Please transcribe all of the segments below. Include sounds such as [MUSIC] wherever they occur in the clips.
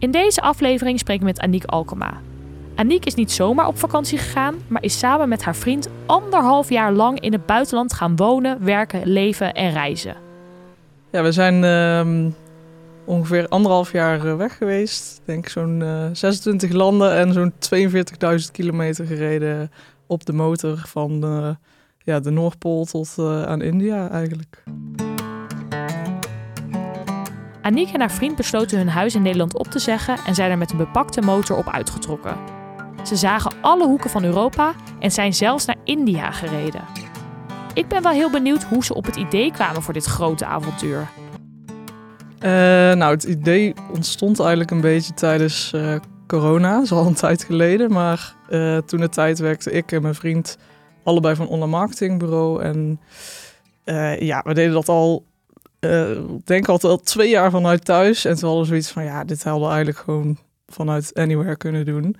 In deze aflevering spreek ik met Aniek Alkema. Aniek is niet zomaar op vakantie gegaan, maar is samen met haar vriend anderhalf jaar lang in het buitenland gaan wonen, werken, leven en reizen. Ja, we zijn ehm, ongeveer anderhalf jaar eh, weg geweest. Ik denk zo'n eh 26 landen en zo'n 42.000 kilometer gereden op de motor van eh, ja, de Noordpool tot eh, aan India eigenlijk. Aniek en haar vriend besloten hun huis in Nederland op te zeggen en zijn er met een bepakte motor op uitgetrokken. Ze zagen alle hoeken van Europa en zijn zelfs naar India gereden. Ik ben wel heel benieuwd hoe ze op het idee kwamen voor dit grote avontuur. Eh, nou, het idee ontstond eigenlijk een beetje tijdens eh, corona. Dat is al een tijd geleden. Maar eh, toen de tijd werkte ik en mijn vriend allebei van een online marketingbureau. En ja, we deden dat al, ik denk altijd al twee jaar vanuit thuis. En toen hadden we zoiets van, ja, dit hadden we eigenlijk gewoon vanuit anywhere kunnen doen.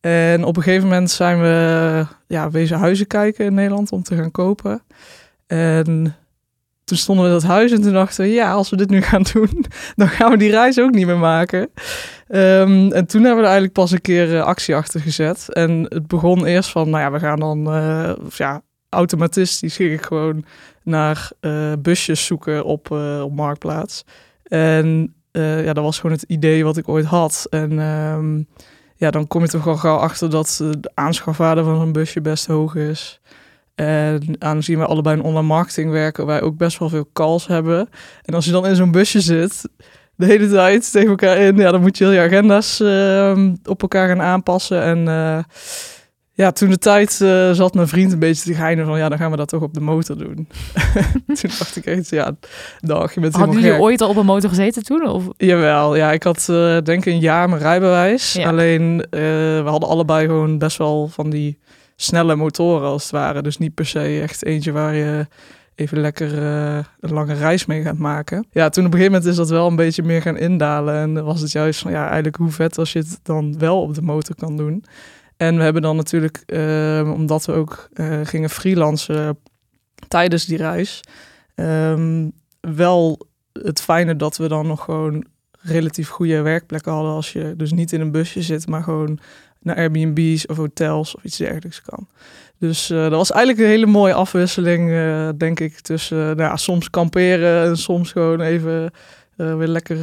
En op een gegeven moment zijn we ja, wezen huizen kijken in Nederland om te gaan kopen. En toen stonden we dat huis en toen dachten we, ja, als we dit nu gaan doen, [LAUGHS] dan gaan we die reis ook niet meer maken. Ehm, en toen hebben we er eigenlijk pas een keer eh, actie achter gezet. En het begon eerst van, nou ja, we gaan dan, eh, ja, automatistisch ging ik gewoon naar eh, busjes zoeken op, eh, op Marktplaats. En eh, ja, dat was gewoon het idee wat ik ooit had. En ehm, ja, dan kom je toch al gauw achter dat de aanschafwaarde van zo'n busje best hoog is. En aangezien we allebei in online marketing werken, wij ook best wel veel calls hebben. En als je dan in zo'n busje zit, de hele tijd tegen elkaar in, ja, dan moet je heel je agenda's ehm, op elkaar gaan aanpassen. En ja, toen de tijd eh, zat mijn vriend een beetje te geinen van, ja, dan gaan we dat toch op de motor doen. [LAUGHS] toen dacht ik echt, ja, dag, je bent Hadden jullie gek. ooit al op een motor gezeten toen? Of? Jawel, ja, ik had eh, denk ik een jaar mijn rijbewijs. Ja. Alleen eh, we hadden allebei gewoon best wel van die snelle motoren als het ware. Dus niet per se echt eentje waar je even lekker een lange reis mee gaat maken. Ja, toen op een gegeven moment is dat wel een beetje meer gaan indalen. En dan was het juist van ja, eigenlijk hoe vet als je het dan wel op de motor kan doen. En we hebben dan natuurlijk, eh, omdat we ook eh, gingen freelancen tijdens die reis, ehm, wel het fijne dat we dan nog gewoon relatief goede werkplekken hadden als je dus niet in een busje zit, maar gewoon naar Airbnb's of hotels of iets dergelijks kan. Dus eh, dat was eigenlijk een hele mooie afwisseling, eh, denk ik, tussen nou ja, soms kamperen en soms gewoon even weer lekker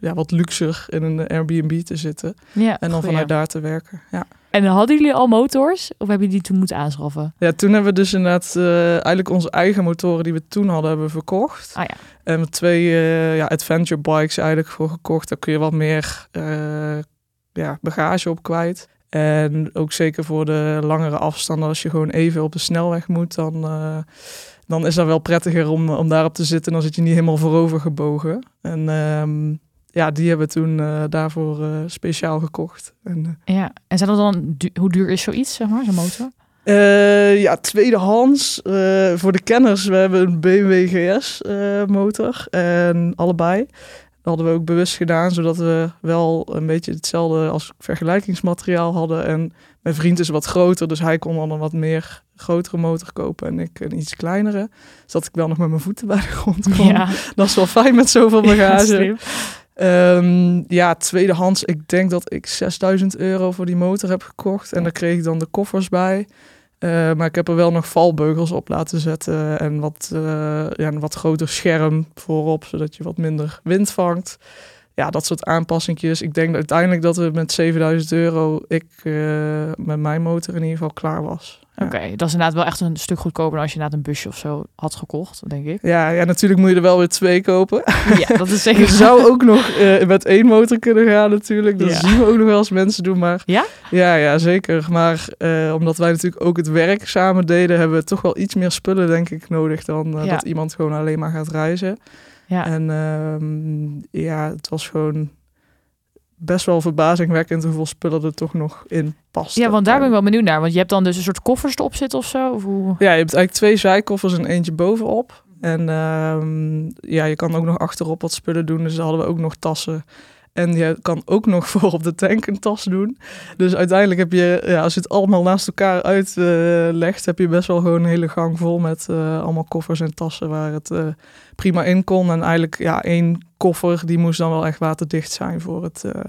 ja, wat luxer in een Airbnb te zitten Ja, en dan goeie. vanuit daar te werken. Ja. En hadden jullie al motors? Of hebben jullie die toen moeten aanschaffen? ja, toen hebben we dus inderdaad eh, eigenlijk onze eigen motoren die we toen hadden, hebben we verkocht. Ah ja. En met twee eh, ja, adventure bikes eigenlijk voor gekocht. Daar kun je wat meer eh, ja, bagage op kwijt. En ook zeker voor de langere afstanden, als je gewoon even op de snelweg moet, dan, eh, dan is dat wel prettiger om, om daarop te zitten. Dan zit je niet helemaal voorover gebogen. En ehm, ja, die hebben we toen eh, daarvoor eh, speciaal gekocht. En, eh, ja. En zijn dat dan, du- hoe duur is zoiets, zeg maar, zo'n motor? Eh, ja, tweedehands. eh, voor de kenners, we hebben een BMW GS eh, motor. En allebei. Dat hadden we ook bewust gedaan, zodat we wel een beetje hetzelfde als vergelijkingsmateriaal hadden. En mijn vriend is wat groter, dus hij kon dan een wat meer grotere motor kopen en ik een iets kleinere. Zodat ik wel nog met mijn voeten bij de grond kon. Ja, [LAUGHS] Dat is wel fijn met zoveel [LAUGHS] bagage. slim. Ehm, ja, tweedehands. Ik denk dat ik 6000 euro voor die motor heb gekocht. En daar kreeg ik dan de koffers bij. Eh, maar ik heb er wel nog valbeugels op laten zetten. En wat, eh, ja, een wat groter scherm voorop, zodat je wat minder wind vangt. Ja, dat soort aanpassingjes. Ik denk uiteindelijk dat we met 7000 euro, ik eh, met mijn motor in ieder geval klaar was. Ja. Oké, dat is inderdaad wel echt een stuk goedkoper dan als je inderdaad een busje of zo had gekocht, denk ik. Ja, ja, natuurlijk moet je er wel weer twee kopen. [LAUGHS] Ja, dat is [LAUGHS] zeker. Je zou ook nog eh, met één motor kunnen gaan natuurlijk. Dat Ja. zien we ook nog wel eens mensen doen. Maar Ja? Ja, ja zeker. Maar eh, omdat wij natuurlijk ook het werk samen deden... hebben we toch wel iets meer spullen, denk ik, nodig... dan eh, Ja. dat iemand gewoon alleen maar gaat reizen. Ja. En ehm, ja, het was gewoon best wel verbazingwekkend hoeveel spullen er toch nog in past. ja, want daar ben ik wel benieuwd naar. Want je hebt dan dus een soort koffers erop zitten of zo? Of hoe? Ja, je hebt eigenlijk twee zijkoffers en eentje bovenop. En ehm, ja, je kan ook nog achterop wat spullen doen. Dus hadden we ook nog tassen. En je kan ook nog [LAUGHS] voor op de tank een tas doen. Dus uiteindelijk heb je, ja, als je het allemaal naast elkaar uitlegt, heb je best wel gewoon een hele gang vol met eh, allemaal koffers en tassen waar het eh, prima in kon. En eigenlijk, ja, één koffer, die moest dan wel echt waterdicht zijn voor het eh,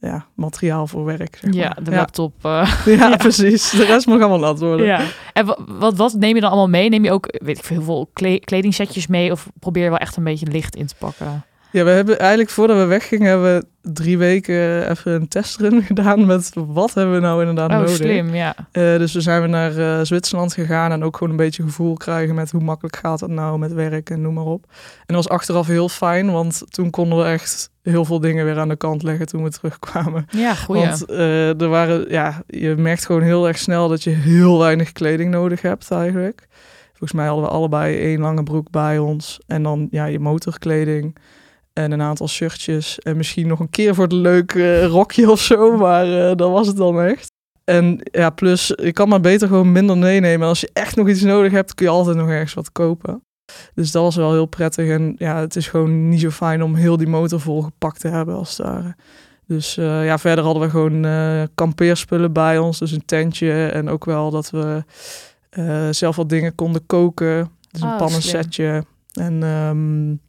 ja, materiaal voor werk. Zeg Ja, maar. de ja. laptop. eh, [LAUGHS] Ja, [LAUGHS] Ja. precies. De rest mag allemaal nat worden. ja. En wa- wat, wat neem je dan allemaal mee? Neem je ook, weet ik veel, heel veel kle- kledingsetjes mee? Of probeer je wel echt een beetje licht in te pakken? Ja, we hebben eigenlijk voordat we weggingen, hebben we drie weken even een testrun [LAUGHS] gedaan met wat hebben we nou inderdaad Oh, nodig. slim, ja. Eh, dus we zijn we naar eh, Zwitserland gegaan en ook gewoon een beetje gevoel krijgen met hoe makkelijk gaat het nou met werk en noem maar op. En dat was achteraf heel fijn, want toen konden we echt heel veel dingen weer aan de kant leggen toen we terugkwamen. Ja, goeie. Want eh, er waren, ja, je merkt gewoon heel erg snel dat je heel weinig kleding nodig hebt eigenlijk. Volgens mij hadden we allebei één lange broek bij ons en dan ja, je motorkleding en een aantal shirtjes en misschien nog een keer voor het leuk eh, rokje of zo, maar eh, dat was het dan echt. En ja, plus, je kan maar beter gewoon minder meenemen. En als je echt nog iets nodig hebt, kun je altijd nog ergens wat kopen. Dus dat was wel heel prettig. En ja, het is gewoon niet zo fijn om heel die motor vol gepakt te hebben als het ware. Dus eh, ja, verder hadden we gewoon kampeerspullen bij ons. Dus een tentje en ook wel dat we zelf wat dingen konden koken. Dus een Oh, pannensetje. En ehm,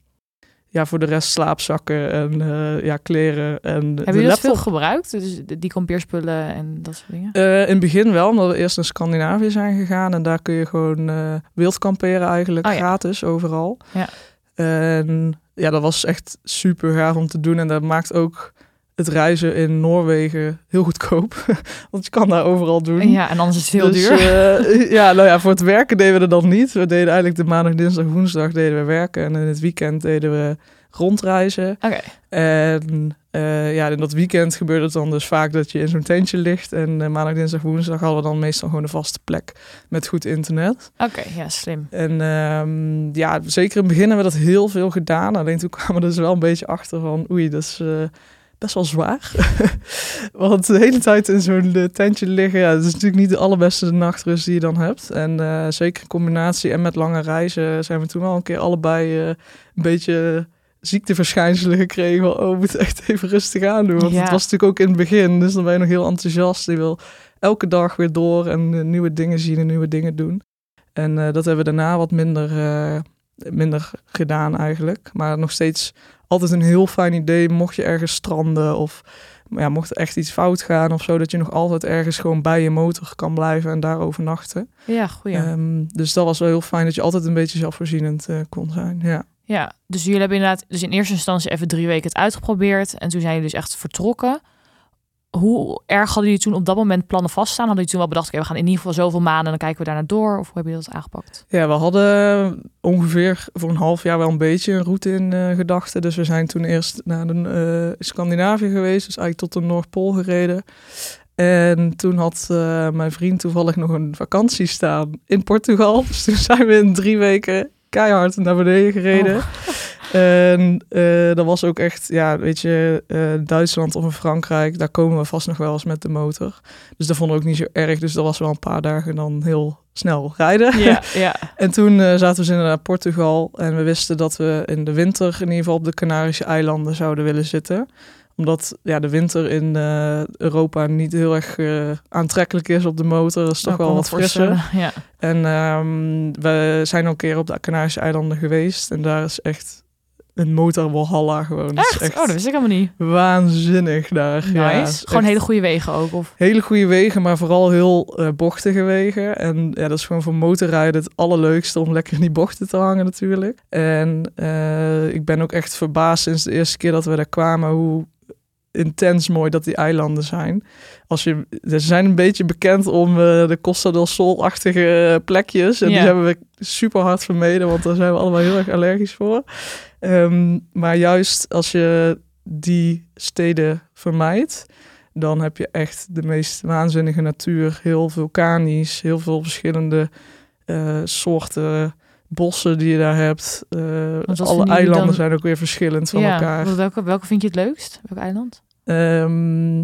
ja, voor de rest slaapzakken en eh, ja, kleren. En Hebben jullie dat veel gebruikt? Dus die kampeerspullen en dat soort dingen? Eh, in het begin wel, omdat we eerst naar Scandinavië zijn gegaan. En daar kun je gewoon eh wild kamperen eigenlijk, Oh ja. gratis, overal. Ja. En ja, dat was echt super gaaf om te doen. En dat maakt ook het reizen in Noorwegen heel goedkoop. [LAUGHS] Want je kan daar overal doen. Ja, en anders is het heel Dus, duur. eh, [LAUGHS] ja, nou ja, voor het werken deden we dat dan niet. We deden eigenlijk de maandag, dinsdag, woensdag deden we werken. En in het weekend deden we rondreizen. Oké, En eh, ja, in dat weekend gebeurde het dan dus vaak dat je in zo'n tentje ligt. En eh, maandag, dinsdag, woensdag hadden we dan meestal gewoon een vaste plek met goed internet. oké, ja, slim. En ehm, ja, zeker in het begin hebben we dat heel veel gedaan. Alleen toen kwamen we dus wel een beetje achter van oei, dat is... Best wel zwaar. [LAUGHS] Want de hele tijd in zo'n eh, tentje liggen, ja, dat is natuurlijk niet de allerbeste nachtrust die je dan hebt. En eh, zeker in combinatie en met lange reizen zijn we toen al een keer allebei eh, een beetje ziekteverschijnselen gekregen. Oh, we moeten echt even rustig aan doen. Want Ja. het was natuurlijk ook in het begin, dus dan ben je nog heel enthousiast. Je wil elke dag weer door en nieuwe dingen zien en nieuwe dingen doen. En dat hebben we daarna wat minder, minder gedaan eigenlijk. Maar nog steeds altijd een heel fijn idee, mocht je ergens stranden of ja, mocht er echt iets fout gaan of zo, dat je nog altijd ergens gewoon bij je motor kan blijven en daar overnachten. Ja, goeie. Ehm, dus dat was wel heel fijn dat je altijd een beetje zelfvoorzienend eh, kon zijn. Ja. Ja, dus jullie hebben inderdaad dus in eerste instantie even drie weken het uitgeprobeerd. En toen zijn jullie dus echt vertrokken. Hoe erg hadden jullie toen op dat moment plannen vaststaan? Hadden jullie toen wel bedacht, we gaan in ieder geval zoveel maanden en dan kijken we daarna door? Of hoe hebben jullie dat aangepakt? ja, we hadden ongeveer voor een half jaar wel een beetje een route in eh, gedachten. Dus we zijn toen eerst naar de, eh, Scandinavië geweest, dus eigenlijk tot de Noordpool gereden. En toen had eh, mijn vriend toevallig nog een vakantie staan in Portugal. [LAUGHS] Dus toen zijn we in drie weken keihard naar beneden gereden. En eh, dat was ook echt, ja, weet je, eh, Duitsland of in Frankrijk, daar komen we vast nog wel eens met de motor. Dus dat vonden we ook niet zo erg. Dus dat was wel een paar dagen dan heel snel rijden. Ja, [LAUGHS] ja. En toen eh, zaten we dus inderdaad naar Portugal en we wisten dat we in de winter in ieder geval op de Canarische eilanden zouden willen zitten. Omdat ja, de winter in eh, Europa niet heel erg eh, aantrekkelijk is op de motor. Dat is toch Nou, wel wat frisser. [LAUGHS] Ja. En ehm, we zijn al een keer op de Canarische eilanden geweest en daar is echt een motorwalhalla gewoon. Dat is Echt? Oh, dat wist ik helemaal niet. waanzinnig daar. Nice. Ja, Gewoon hele goede wegen ook. Of... Hele goede wegen, maar vooral heel eh, bochtige wegen. En ja, dat is gewoon voor motorrijden het allerleukste om lekker in die bochten te hangen natuurlijk. En ik ben ook echt verbaasd sinds de eerste keer dat we daar kwamen hoe intens mooi dat die eilanden zijn. Als je, ze zijn een beetje bekend om eh, de Costa del Sol-achtige eh, plekjes. En Ja. die hebben we super hard vermeden, want daar zijn we allemaal heel erg allergisch voor. Ehm, maar juist als je die steden vermijdt, dan heb je echt de meest waanzinnige natuur. Heel vulkanisch, heel veel verschillende eh, soorten bossen die je daar hebt. Uh, alle eilanden dan- zijn ook weer verschillend van ja, elkaar. Welke, welke vind je het leukst? Welk eiland? Ehm,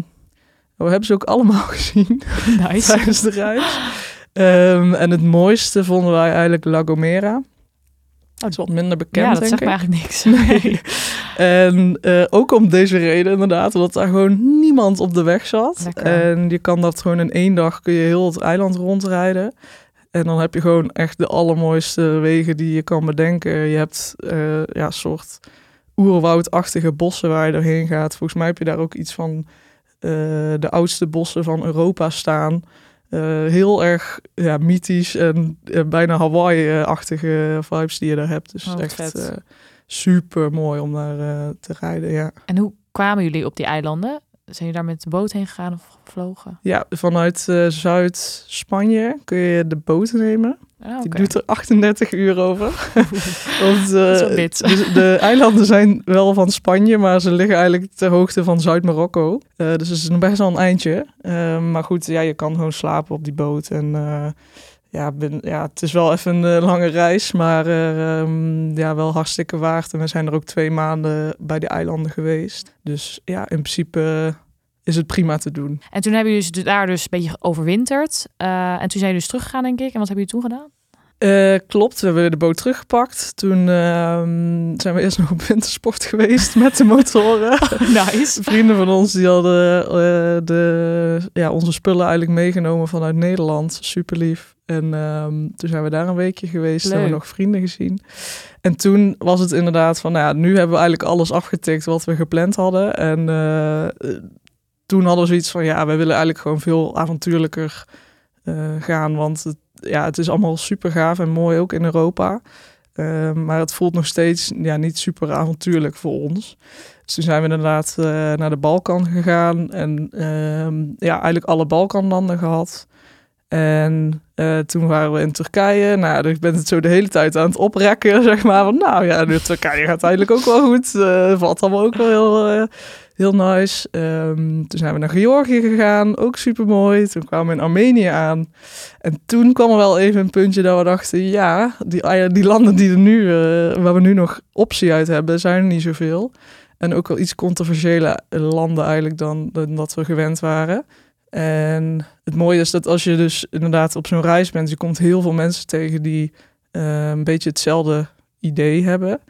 we hebben ze ook allemaal [LAUGHS] gezien Nice. tijdens de reis. En het mooiste vonden wij eigenlijk La Gomera. Dat is wat minder bekend, ja, dat denk zegt ik. me eigenlijk niks. Nee. [LAUGHS] En eh, ook om deze reden inderdaad, omdat daar gewoon niemand op de weg zat. Lekker. En je kan dat gewoon in één dag, kun je heel het eiland rondrijden. En dan heb je gewoon echt de allermooiste wegen die je kan bedenken. Je hebt eh, ja, een soort oerwoudachtige bossen waar je doorheen gaat. Volgens mij heb je daar ook iets van eh, de oudste bossen van Europa staan. Eh, heel erg ja, mythisch en eh, bijna Hawaii-achtige vibes die je daar hebt. Dus Oh, echt super mooi om daar te rijden. Ja. En hoe kwamen jullie op die eilanden? Zijn jullie daar met de boot heen gegaan of gevlogen? ja, vanuit Zuid-Spanje kun je de boot nemen. Ah, Die oké. doet er 38 uur over. [LAUGHS] Want, eh, dit. de, de eilanden zijn wel van Spanje, maar ze liggen eigenlijk ter hoogte van Zuid-Marokko. Eh, dus het is nog best wel een eindje. Eh, maar goed, ja, je kan gewoon slapen op die boot. En ja, ben, ja, het is wel even een lange reis, maar eh, ehm, ja, wel hartstikke waard. En we zijn er ook twee maanden bij die eilanden geweest. Dus ja, in principe is het prima te doen. En toen hebben jullie dus daar dus een beetje overwinterd. Eh, en toen zijn jullie dus teruggegaan, denk ik. En wat hebben jullie toen gedaan? Eh, klopt, we hebben de boot teruggepakt. Toen ehm, zijn we eerst nog op wintersport [LAUGHS] geweest met de motoren. [LAUGHS] nice. Vrienden van ons die hadden eh, de, ja, onze spullen eigenlijk meegenomen vanuit Nederland. Super lief. En ehm, toen zijn we daar een weekje geweest. Hebben we Leuk. nog vrienden gezien. En toen was het inderdaad van, nou ja, nu hebben we eigenlijk alles afgetikt wat we gepland hadden. En toen hadden we zoiets van, ja, we willen eigenlijk gewoon veel avontuurlijker eh, gaan. Want het, ja, het is allemaal super gaaf en mooi, ook in Europa. Eh, maar het voelt nog steeds ja, niet super avontuurlijk voor ons. Dus toen zijn we inderdaad eh, naar de Balkan gegaan. En ehm, ja, eigenlijk alle Balkanlanden gehad. En eh, toen waren we in Turkije. Nou, dus ik ben het zo de hele tijd aan het oprekken, [LAUGHS] zeg maar. Nou ja, de Turkije gaat eigenlijk ook wel goed. Eh valt allemaal ook wel heel, heel nice. Ehm, toen zijn we naar Georgië gegaan, ook super mooi. Toen kwamen we in Armenië aan. En toen kwam er wel even een puntje dat we dachten, ja, die, ah die landen die er nu, eh, waar we nu nog optie uit hebben, zijn er niet zoveel. En ook wel iets controversiële landen eigenlijk dan, dan dat we gewend waren. En het mooie is dat als je dus inderdaad op zo'n reis bent, je komt heel veel mensen tegen die eh, een beetje hetzelfde idee hebben.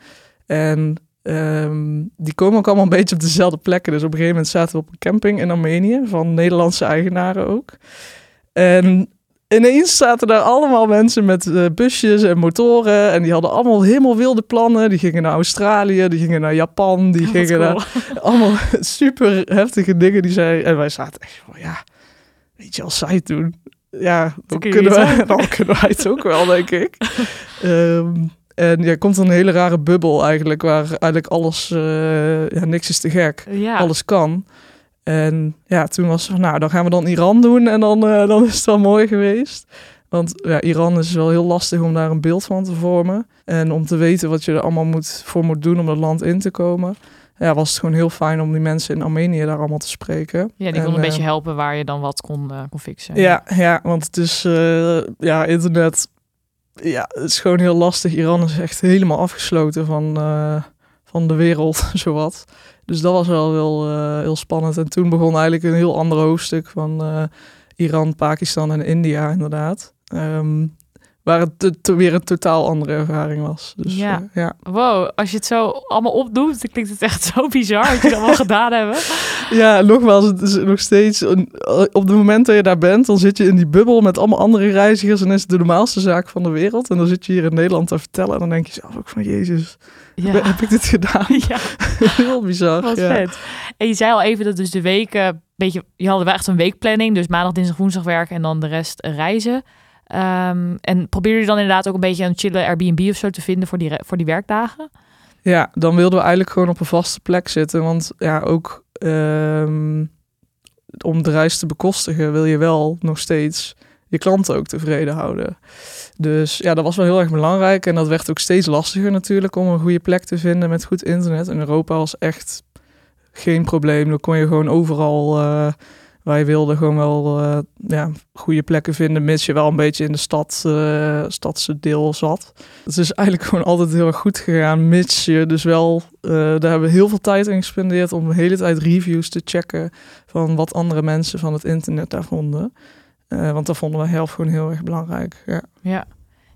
En ehm, die komen ook allemaal een beetje op dezelfde plekken. Dus op een gegeven moment zaten we op een camping in Armenië, van Nederlandse eigenaren ook. En ineens zaten daar allemaal mensen met eh, busjes en motoren. En die hadden allemaal helemaal wilde plannen. Die gingen naar Australië, die gingen naar Japan, die Wat gingen cool. naar [LAUGHS] allemaal super heftige dingen die zij. En wij zaten echt van ja, weet je, als zij het doen, ja, dan kunnen, wij, [LAUGHS] dan kunnen wij het ook wel, denk ik. [LAUGHS] Ehm, en ja, komt een hele rare bubbel eigenlijk, waar eigenlijk alles, eh, ja, niks is te gek. Ja. Alles kan. En ja, toen was van, nou, dan gaan we dan Iran doen en dan, eh, dan is het wel mooi geweest. Want ja, Iran is wel heel lastig om daar een beeld van te vormen. En om te weten wat je er allemaal moet, voor moet doen om het land in te komen. Ja, was het gewoon heel fijn om die mensen in Armenië daar allemaal te spreken. Ja, die En, kon een eh, beetje helpen waar je dan wat kon, eh, kon fixen. Ja, ja, want het is, eh, ja, internet, ja, het is gewoon heel lastig. Iran is echt helemaal afgesloten van, eh, van de wereld, [LAUGHS] zowat. Dus dat was wel heel, eh, heel spannend. En toen begon eigenlijk een heel ander hoofdstuk van eh, Iran, Pakistan en India, inderdaad. Ehm, waar het weer een totaal andere ervaring was. Dus Ja. ja, ja. Wow, als je het zo allemaal opdoet, dan klinkt het echt zo bizar wat je allemaal [LAUGHS] gedaan hebben. Ja, nogmaals, het is nog steeds... Een, op het moment dat je daar bent, dan zit je in die bubbel met allemaal andere reizigers... en is het de normaalste zaak van de wereld. En dan zit je hier in Nederland te vertellen... en dan denk je zelf ook van, jezus, Ja, heb ik dit gedaan? [LAUGHS] ja [LAUGHS] Heel bizar. wat ja. vet. En je zei al even dat dus de weken, beetje, je hadden wel echt een weekplanning. Dus maandag, dinsdag, woensdag werken en dan de rest reizen. Ehm, en probeer je dan inderdaad ook een beetje een chille Airbnb of zo te vinden voor die, voor die werkdagen? Ja, dan wilden we eigenlijk gewoon op een vaste plek zitten. Want ja, ook ehm, om de reis te bekostigen wil je wel nog steeds je klanten ook tevreden houden. Dus ja, dat was wel heel erg belangrijk. En dat werd ook steeds lastiger natuurlijk om een goede plek te vinden met goed internet. In Europa was echt geen probleem. Dan kon je gewoon overal, eh, wij wilden gewoon wel uh, ja, goede plekken vinden, mits je wel een beetje in de stad, uh, stadse deel zat. Het is eigenlijk gewoon altijd heel erg goed gegaan, mits je dus wel, uh, daar hebben we heel veel tijd in gespendeerd om de hele tijd reviews te checken van wat andere mensen van het internet daar vonden. want dat vonden we heel, gewoon heel erg belangrijk. Ja, ja.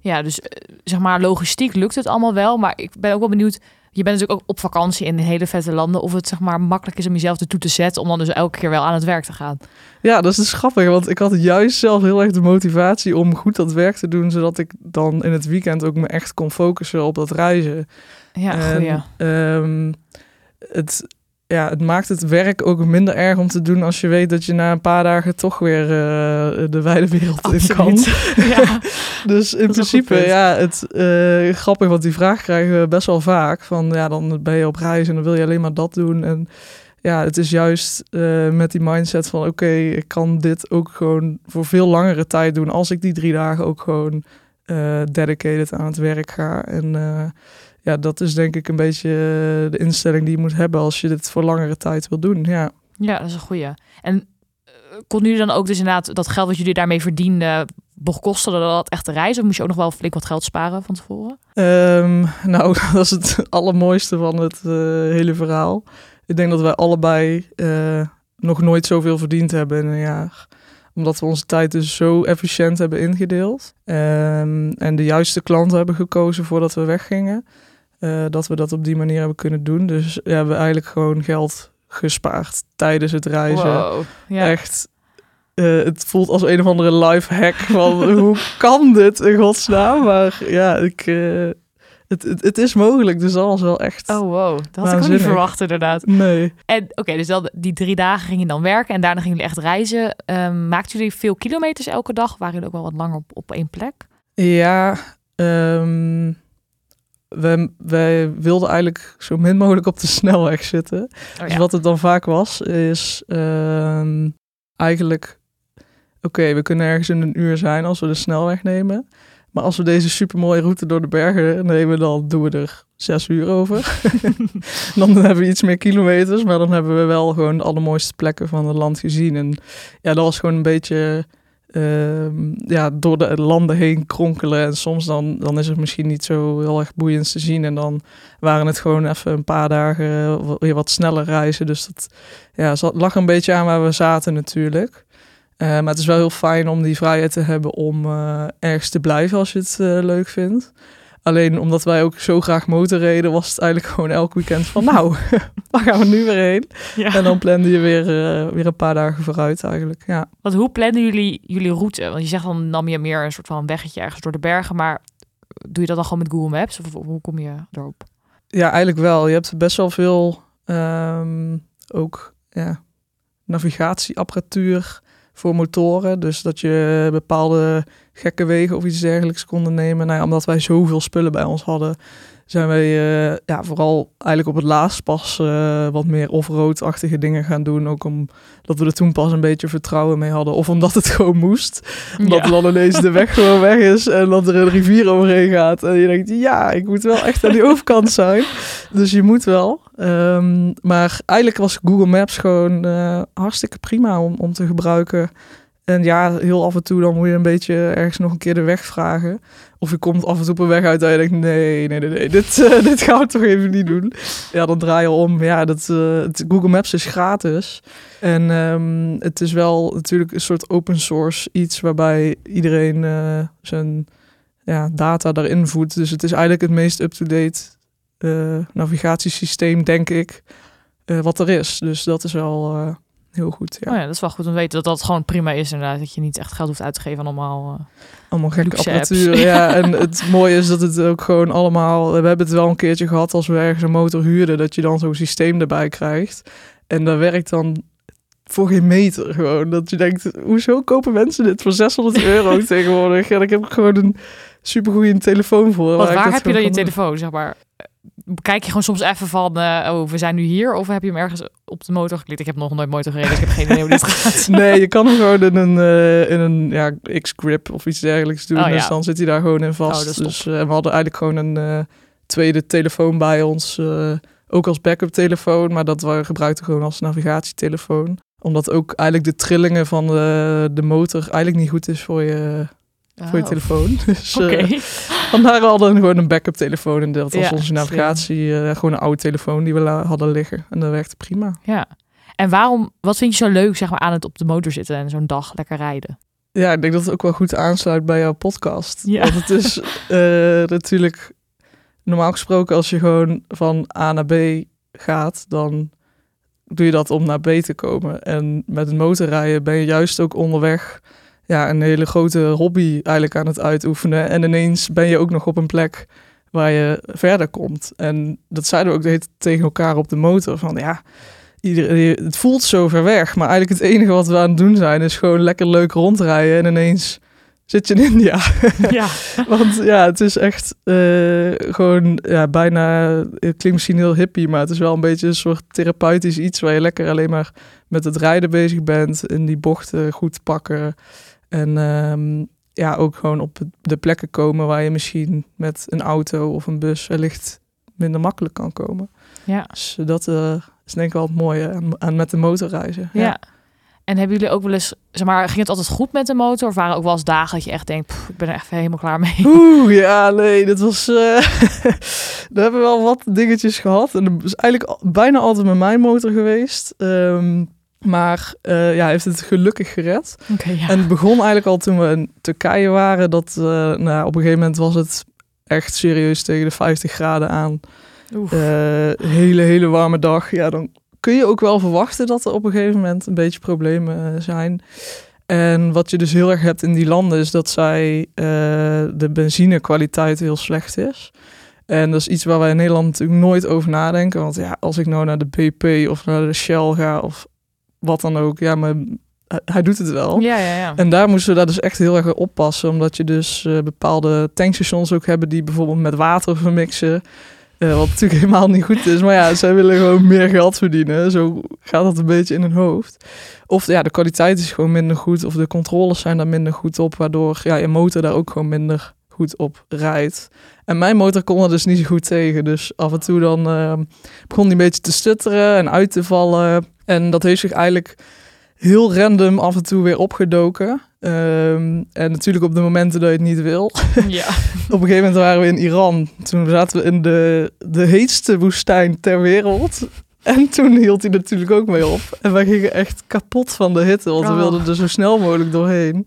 Ja dus zeg maar logistiek lukt het allemaal wel, maar ik ben ook wel benieuwd je bent natuurlijk ook op vakantie in hele vette landen. Of het zeg maar makkelijk is om jezelf ertoe te zetten. Om dan dus elke keer wel aan het werk te gaan. Ja, dat is dus grappig. Want ik had juist zelf heel erg de motivatie om goed dat werk te doen. Zodat ik dan in het weekend ook me echt kon focussen op dat reizen. Ja, en, um, het, ja, het maakt het werk ook minder erg om te doen als je weet dat je na een paar dagen toch weer uh, de wijde wereld in kan. [LAUGHS] Ja. [LAUGHS] dus in principe, ja, het uh, grappig, want die vraag krijgen we best wel vaak. Van ja, dan ben je op reis en dan wil je alleen maar dat doen. En ja, het is juist uh, met die mindset van oké, ik kan dit ook gewoon voor veel langere tijd doen als ik die drie dagen ook gewoon dedicated aan het werk ga. En ja, dat is denk ik een beetje eh, de instelling die je moet hebben als je dit voor langere tijd wil doen. Ja, ja dat is een goede. En uh, kon jullie dan ook dus inderdaad dat geld wat jullie daarmee verdienden bekostigde dat echt de reis? Of moest je ook nog wel flink wat geld sparen van tevoren? Um, [LAUGHS] nou, [LAUGHS] dat is het allermooiste van het uh, hele verhaal. Ik denk dat wij allebei uh, nog nooit zoveel verdiend hebben in een jaar omdat we onze tijd dus zo efficiënt hebben ingedeeld. Um, en de juiste klanten hebben gekozen voordat we weggingen. Uh, dat we dat op die manier hebben kunnen doen. Dus ja, we hebben eigenlijk gewoon geld gespaard tijdens het reizen. Wow, ja. Echt. Uh, het voelt als een of andere life hack van [LAUGHS] hoe kan dit in godsnaam? Maar ja, ik, uh, het, het, het, is mogelijk, dus dat was wel echt. Oh, wow. Dat had ik ook niet verwacht, inderdaad. Nee. En oké, dus dan die drie dagen ging je dan werken en daarna gingen jullie echt reizen. Um, maakten jullie veel kilometers elke dag? Waren jullie ook wel wat langer op, op één plek? Ja, um, wij wilden eigenlijk zo min mogelijk op de snelweg zitten. Oh, dus wat het dan vaak was, is um, eigenlijk... Oké, we kunnen ergens in een uur zijn als we de snelweg nemen. Maar als we deze supermooie route door de bergen nemen, dan doen we er zes uur over. [LAUGHS] [LAUGHS] dan hebben we iets meer kilometers, maar dan hebben we wel gewoon de allermooiste plekken van het land gezien. En ja, dat was gewoon een beetje uh, ja, door de landen heen kronkelen. En soms dan, dan is het misschien niet zo heel erg boeiend te zien. En dan waren het gewoon even een paar dagen weer wat sneller reizen. Dus dat ja, lag een beetje aan waar we zaten natuurlijk. Uh, maar het is wel heel fijn om die vrijheid te hebben om uh, ergens te blijven als je het leuk vindt. Alleen omdat wij ook zo graag motorreden, was het eigenlijk gewoon elk weekend van nou, [LAUGHS] waar gaan we nu weer heen? Ja. En dan plande je weer, uh, weer een paar dagen vooruit eigenlijk. Ja. Want hoe plannen jullie jullie route? Want je zegt dan nam je meer een soort van weggetje ergens door de bergen, maar doe je dat dan gewoon met Google Maps of hoe kom je erop? Ja, eigenlijk wel. Je hebt best wel veel um, ook ja, navigatieapparatuur voor motoren. Dus dat je bepaalde gekke wegen of iets dergelijks konden nemen. Nou ja, omdat wij zoveel spullen bij ons hadden, zijn wij uh, ja, vooral eigenlijk op het laatst pas uh, wat meer off-road-achtige dingen gaan doen. Ook omdat we er toen pas een beetje vertrouwen mee hadden. Of omdat het [LAUGHS] gewoon moest. Omdat ja. dan ineens de weg gewoon weg is en dat er een rivier overheen gaat. En je denkt, ja, ik moet wel echt aan die overkant zijn. Dus je moet wel. Um, maar eigenlijk was Google Maps gewoon uh, hartstikke prima om, om te gebruiken. En ja, heel af en toe dan moet je een beetje ergens nog een keer de weg vragen. Of je komt af en toe op een weg uit en je denkt, nee, nee, nee, dit, uh, [LAUGHS] dit gaan we toch even niet doen. Ja, dan draai je om. Ja, dat, het, Google Maps is gratis. En um, het is wel natuurlijk een soort open source iets waarbij iedereen zijn ja, data daarin voedt. Dus het is eigenlijk het meest up-to-date navigatiesysteem, denk ik, wat er is. Dus dat is wel heel goed. Ja. Oh ja, dat is wel goed om te weten dat dat gewoon prima is inderdaad. Dat je niet echt geld hoeft uit te geven aan allemaal... Allemaal gekke apparatuur, ja. [LAUGHS] En het mooie is dat het ook gewoon allemaal... We hebben het wel een keertje gehad als we ergens een motor huurden... dat je dan zo'n systeem erbij krijgt. En dat werkt dan voor geen meter gewoon. Dat je denkt, hoezo kopen mensen dit voor 600 euro [LAUGHS] tegenwoordig? En ik heb gewoon een supergoeie telefoon voor. waar, waar heb je dan je telefoon, zeg maar? Kijk je gewoon soms even van, uh, oh, we zijn nu hier? Of heb je hem ergens op de motor geklikt? Ik heb nog nooit motor gereden, dus ik heb geen idee hoe dit [LAUGHS] gaat. nee, je kan hem gewoon in een, uh, in een ja, X-grip of iets dergelijks doen. Oh, dus ja. dan zit hij daar gewoon in vast. Oh, dus uh, we hadden eigenlijk gewoon een tweede telefoon bij ons. ook als backup telefoon, maar dat we gebruikten gewoon als navigatietelefoon. Omdat ook eigenlijk de trillingen van de, de motor eigenlijk niet goed is voor je, voor je Oh, telefoon. [LAUGHS] Dus Oké. eh, vandaar hadden we gewoon een backup telefoon. En dat was onze navigatie. eh, gewoon een oude telefoon die we hadden liggen. En dat werkte prima. Ja. En waarom, wat vind je zo leuk zeg maar, aan het op de motor zitten en zo'n dag lekker rijden? Ja, ik denk dat het ook wel goed aansluit bij jouw podcast. Ja. Want het is [LAUGHS] eh, natuurlijk normaal gesproken als je gewoon van A naar B gaat, dan doe je dat om naar B te komen. En met het motorrijden ben je juist ook onderweg ja, een hele grote hobby eigenlijk aan het uitoefenen. En ineens ben je ook nog op een plek waar je verder komt. En dat zeiden we ook tegen elkaar op de motor. Van ja, iedereen, het voelt zo ver weg. Maar eigenlijk het enige wat we aan het doen zijn is gewoon lekker leuk rondrijden. En ineens zit je in India. [LAUGHS] Ja. [LAUGHS] Want ja, het is echt eh, gewoon ja, bijna, het klinkt misschien heel hippie, maar het is wel een beetje een soort therapeutisch iets waar je lekker alleen maar met het rijden bezig bent, in die bochten goed pakken en ehm, ja, ook gewoon op de plekken komen waar je misschien met een auto of een bus wellicht minder makkelijk kan komen. Ja. Dus dat eh, is denk ik wel het mooie aan, aan met de motorreizen. ja. En hebben jullie ook wel eens, zeg maar, ging het altijd goed met de motor? Of waren er ook wel eens dagen dat je echt denkt, "Pff, ik ben er echt helemaal klaar mee? Oeh, ja, nee, dat was. eh [LAUGHS] we hebben wel wat dingetjes gehad. En dat is eigenlijk bijna altijd met mijn motor geweest. Ehm, maar eh, ja, heeft het gelukkig gered. Ja. En het begon eigenlijk al toen we in Turkije waren. Dat eh, nou, op een gegeven moment was het echt serieus tegen de 50 graden aan. Eh, hele, hele warme dag. Ja, dan kun je ook wel verwachten dat er op een gegeven moment een beetje problemen zijn. En wat je dus heel erg hebt in die landen is dat zij de benzinekwaliteit heel slecht is. En dat is iets waar wij in Nederland natuurlijk nooit over nadenken. Want ja, als ik nou naar de BP of naar de Shell ga of wat dan ook, ja, maar hij- doet het wel. ja, ja, ja. En daar moesten we daar dus echt heel erg op oppassen. Omdat je dus eh, bepaalde tankstations ook hebben die bijvoorbeeld met water vermixen. Eh, wat natuurlijk [LAUGHS] helemaal niet goed is. Maar ja, zij willen gewoon meer geld verdienen. Zo gaat dat een beetje in hun hoofd. Of ja, de kwaliteit is gewoon minder goed. Of de controles zijn daar minder goed op. Waardoor ja, je motor daar ook gewoon minder goed op rijdt. En mijn motor kon er dus niet zo goed tegen. Dus af en toe dan eh, begon die een beetje te stutteren en uit te vallen. En dat heeft zich eigenlijk heel random af en toe weer opgedoken. Ehm, en natuurlijk op de momenten dat je het niet wil. [LAUGHS] ja. Op een gegeven moment waren we in Iran. Toen zaten we in de, de heetste woestijn ter wereld. En toen hield hij natuurlijk ook mee op. En wij gingen echt kapot van de hitte, want we Oh. wilden er zo snel mogelijk doorheen.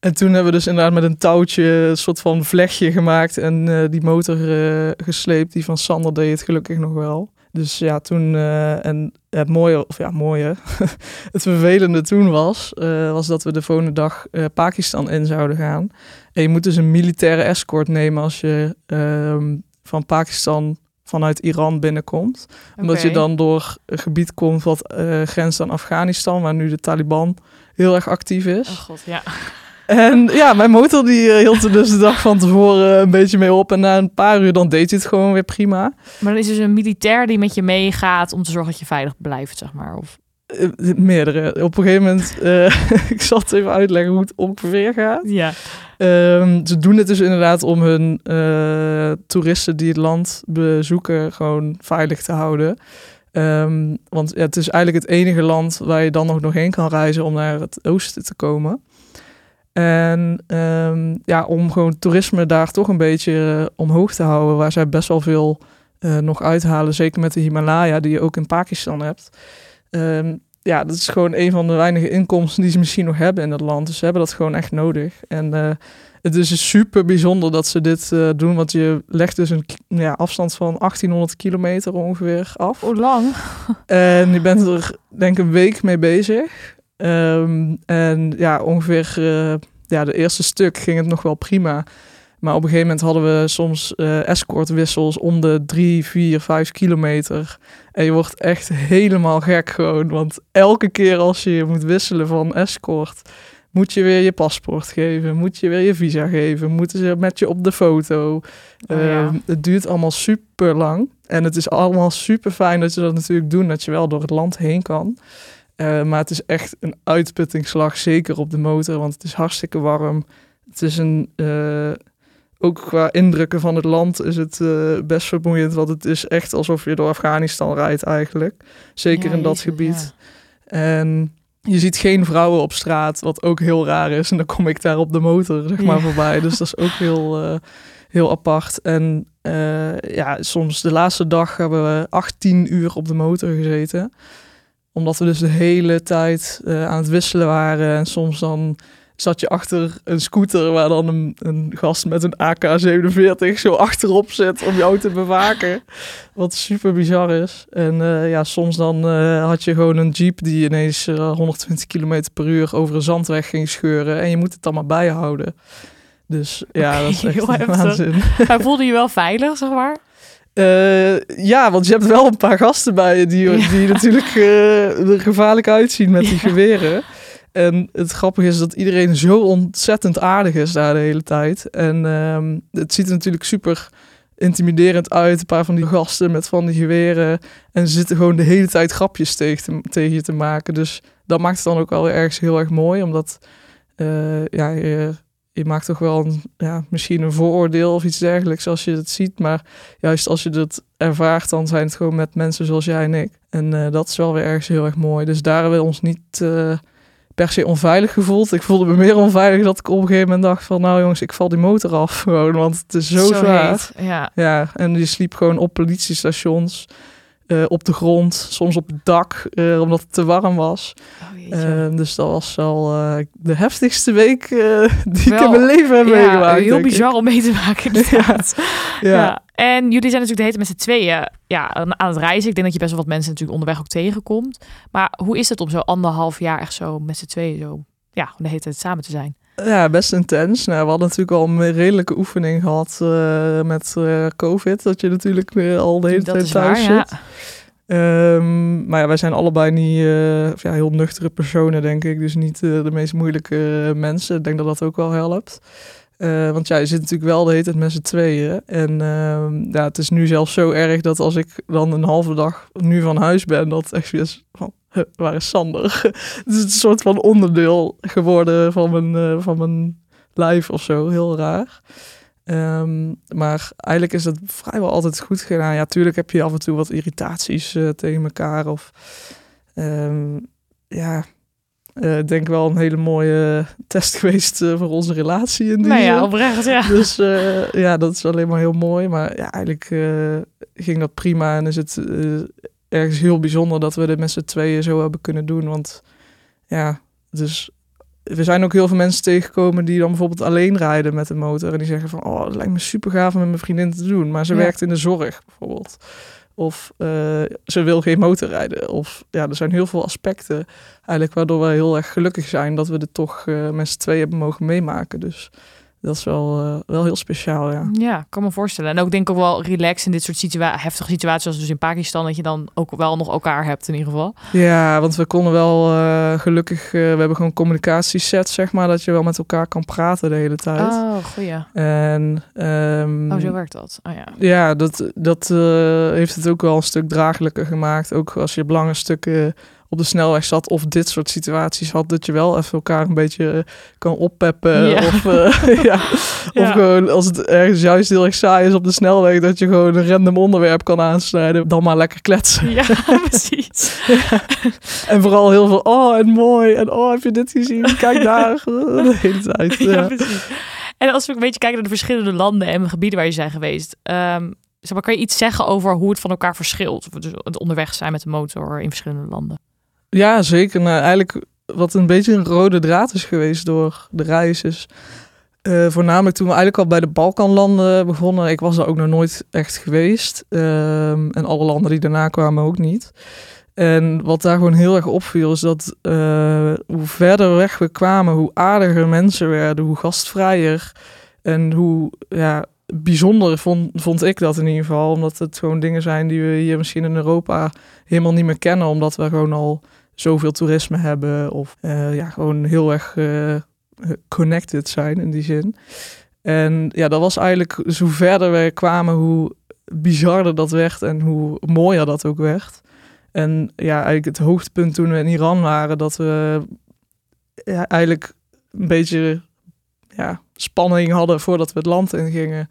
En toen hebben we dus inderdaad met een touwtje een soort van vlechtje gemaakt en eh, die motor eh, gesleept. Die van Sander deed het gelukkig nog wel. Dus ja, toen, eh, en het mooie, of ja, mooie, [LAUGHS] het vervelende toen was, was dat we de volgende dag Pakistan in zouden gaan. En je moet dus een militaire escort nemen als je ehm, van Pakistan vanuit Iran binnenkomt. Omdat je dan door een gebied komt wat grenst aan Afghanistan, waar nu de Taliban heel erg actief is. Oh god, ja. En ja, mijn motor die eh, hield er dus de dag van tevoren een beetje mee op. En na een paar uur dan deed hij het gewoon weer prima. Maar dan is dus een militair die met je meegaat om te zorgen dat je veilig blijft, zeg maar. Of... Eh, meerdere. Op een gegeven moment, eh, [LAUGHS] ik zal het even uitleggen hoe het ongeveer gaat. Ja. Ehm, ze doen het dus inderdaad om hun toeristen die het land bezoeken gewoon veilig te houden. Ehm, want ja, het is eigenlijk het enige land waar je dan nog doorheen kan reizen om naar het oosten te komen. En ehm, ja, om gewoon toerisme daar toch een beetje eh, omhoog te houden, waar zij best wel veel eh, nog uithalen, zeker met de Himalaya die je ook in Pakistan hebt. Ehm, ja, dat is gewoon een van de weinige inkomsten die ze misschien nog hebben in het land. Dus ze hebben dat gewoon echt nodig. En eh, het is super bijzonder dat ze dit doen, want je legt dus een ja, afstand van 1800 kilometer ongeveer af. Hoe lang? En je bent er denk ik een week mee bezig. Ehm, en ja, ongeveer eh, ja, de eerste stuk ging het nog wel prima. Maar op een gegeven moment hadden we soms eh escortwissels om de 3, 4, 5 kilometer. En je wordt echt helemaal gek gewoon. Want elke keer als je moet wisselen van escort, moet je weer je paspoort geven. Moet je weer je visa geven. Moeten ze met je op de foto. Oh, ja. Ehm, het duurt allemaal super lang. En het is allemaal super fijn dat ze dat natuurlijk doen. Dat je wel door het land heen kan. Eh, maar het is echt een uitputtingsslag. Zeker op de motor. Want het is hartstikke warm. Het is een... eh, ook qua indrukken van het land is het eh, best vermoeiend. Want het is echt alsof je door Afghanistan rijdt eigenlijk. Zeker Ja, in dat jezus, gebied. En je ziet geen vrouwen op straat, wat ook heel raar is. En dan kom ik daar op de motor, zeg maar, Ja. voorbij. Dus dat is ook heel, heel apart. En ja, soms de laatste dag hebben we 18 uur op de motor gezeten. Omdat we dus de hele tijd eh, aan het wisselen waren. En soms dan zat je achter een scooter waar dan een, een gast met een AK-47 zo achterop zit om jou te bewaken. Wat super bizar is. En eh, ja, soms dan eh, had je gewoon een jeep die ineens eh, 120 km per uur over een zandweg ging scheuren. En je moet het dan maar bijhouden. Dus ja, dat is echt waanzin. [LAUGHS] Maar voelde je wel veilig, zeg maar? Eh, ja, want je hebt wel een paar gasten bij je die, Ja. die natuurlijk eh, er gevaarlijk uitzien met die geweren. En het grappige is dat iedereen zo ontzettend aardig is daar de hele tijd. En ehm, het ziet er natuurlijk super intimiderend uit. Een paar van die gasten met van die geweren. En ze zitten gewoon de hele tijd grapjes tegen, te- tegen je te maken. Dus dat maakt het dan ook wel ergens heel erg mooi. Omdat eh, ja, je, je maakt toch wel een, ja, misschien een vooroordeel of iets dergelijks als je het ziet. Maar juist als je dat ervaart, dan zijn het gewoon met mensen zoals jij en ik. En eh, dat is wel weer ergens heel erg mooi. Dus daar hebben we ons niet eh, per se onveilig gevoeld. Ik voelde me meer onveilig dat ik op een gegeven moment dacht van... nou jongens, ik val die motor af gewoon, want het is zo, zwaar. heet. Ja. Ja, en je sliep gewoon op politiestations, eh, op de grond, soms op het dak, eh, omdat het te warm was. Oh, jeetje. Eh, dus dat was wel eh, de heftigste week die ik in mijn leven heb ja, meegemaakt. heel bizar om mee te maken [LAUGHS] inderdaad. Ja. Ja. En jullie zijn natuurlijk de hele tijd met z'n tweeën ja, aan aan het reizen. Ik denk dat je best wel wat mensen natuurlijk onderweg ook tegenkomt. Maar hoe is het om zo anderhalf jaar echt zo met z'n tweeën zo... Ja, de hele tijd samen te zijn? Ja, best intens. Nou, we hadden natuurlijk al een redelijke oefening gehad eh, met eh, COVID. Dat je natuurlijk weer al de hele dat tijd is thuis waar, ja. zit. Ehm, maar ja, wij zijn allebei niet eh, ja, heel nuchtere personen, denk ik. Dus niet de meest moeilijke mensen. Ik denk dat dat ook wel helpt. Want ja, je zit natuurlijk wel de hele tijd met z'n tweeën. En ehm, ja, het is nu zelfs zo erg dat als ik dan een halve dag nu van huis ben, dat echt weer is van, huh, waar is Sander? [LAUGHS] het is een soort van onderdeel geworden van mijn, eh, van mijn lijf of zo. Heel raar. Ehm, maar eigenlijk is het vrijwel altijd goed gedaan. Ja, tuurlijk heb je af en toe wat irritaties eh, tegen elkaar. Of ehm, ja, eh, ik denk wel een hele mooie test [LAUGHS] geweest voor onze relatie in die Nou ja, oprecht, ja. Dus ja, dat is alleen maar heel mooi. Maar ja, eigenlijk ging dat prima. En is het ergens heel bijzonder dat we dit met z'n tweeën zo hebben kunnen doen. Want ja, dus we zijn ook heel veel mensen tegengekomen die dan bijvoorbeeld alleen rijden met een motor. En die zeggen van, oh, het lijkt me super gaaf om met mijn vriendin te doen. Maar ze Ja. werkt in de zorg bijvoorbeeld. Of eh, ze wil geen motor rijden. Of ja, er zijn heel veel aspecten eigenlijk waardoor we heel erg gelukkig zijn dat we dit toch eh, met z'n tweeën hebben mogen meemaken. Dus dat is wel, eh, wel heel speciaal, ja. Ja, kan me voorstellen. En ook denk ik ook wel relaxed in dit soort situa heftige situaties, zoals dus in Pakistan, dat je dan ook wel nog elkaar hebt in ieder geval. Ja, want we konden wel eh, gelukkig, eh, we hebben gewoon communicatiesets, zeg maar, dat je wel met elkaar kan praten de hele tijd. Oh, goeie. En ehm, Oh, zo werkt dat. Oh ja. ja, dat, dat heeft het ook wel een stuk draaglijker gemaakt. Ook als je lange stukken op de snelweg zat of dit soort situaties had, dat je wel even elkaar een beetje eh, kan oppeppen. Ja. Of, eh, ja. [LAUGHS] Ja. of gewoon als het ergens juist heel erg saai is op de snelweg, dat je gewoon een random onderwerp kan aansnijden. Dan maar lekker kletsen. Ja, [LAUGHS] precies. [LAUGHS] En vooral heel veel, oh en mooi, en oh heb je dit gezien? Kijk daar, de hele tijd. Ja, precies. En als we een beetje kijken naar de verschillende landen en gebieden waar je zijn geweest, ehm, zeg maar, kan je iets zeggen over hoe het van elkaar verschilt? Of dus het onderweg zijn met de motor in verschillende landen? Ja, zeker. Nou, eigenlijk wat een beetje een rode draad is geweest door de reis is... eh, voornamelijk toen we eigenlijk al bij de Balkanlanden begonnen. Ik was daar ook nog nooit echt geweest. Ehm, en alle landen die daarna kwamen ook niet. En wat daar gewoon heel erg opviel is dat eh, hoe verder weg we kwamen, hoe aardiger mensen werden, hoe gastvrijer. En hoe ja, bijzonder vond, vond ik dat in ieder geval. Omdat het gewoon dingen zijn die we hier misschien in Europa helemaal niet meer kennen. Omdat we gewoon al zoveel toerisme hebben. Of eh, ja, gewoon heel erg eh, connected zijn in die zin. En ja, dat was eigenlijk, dus hoe verder we kwamen, hoe bizarder dat werd en hoe mooier dat ook werd. En ja, eigenlijk het hoogtepunt toen we in Iran waren, dat we eigenlijk een beetje ja, spanning hadden voordat we het land in gingen.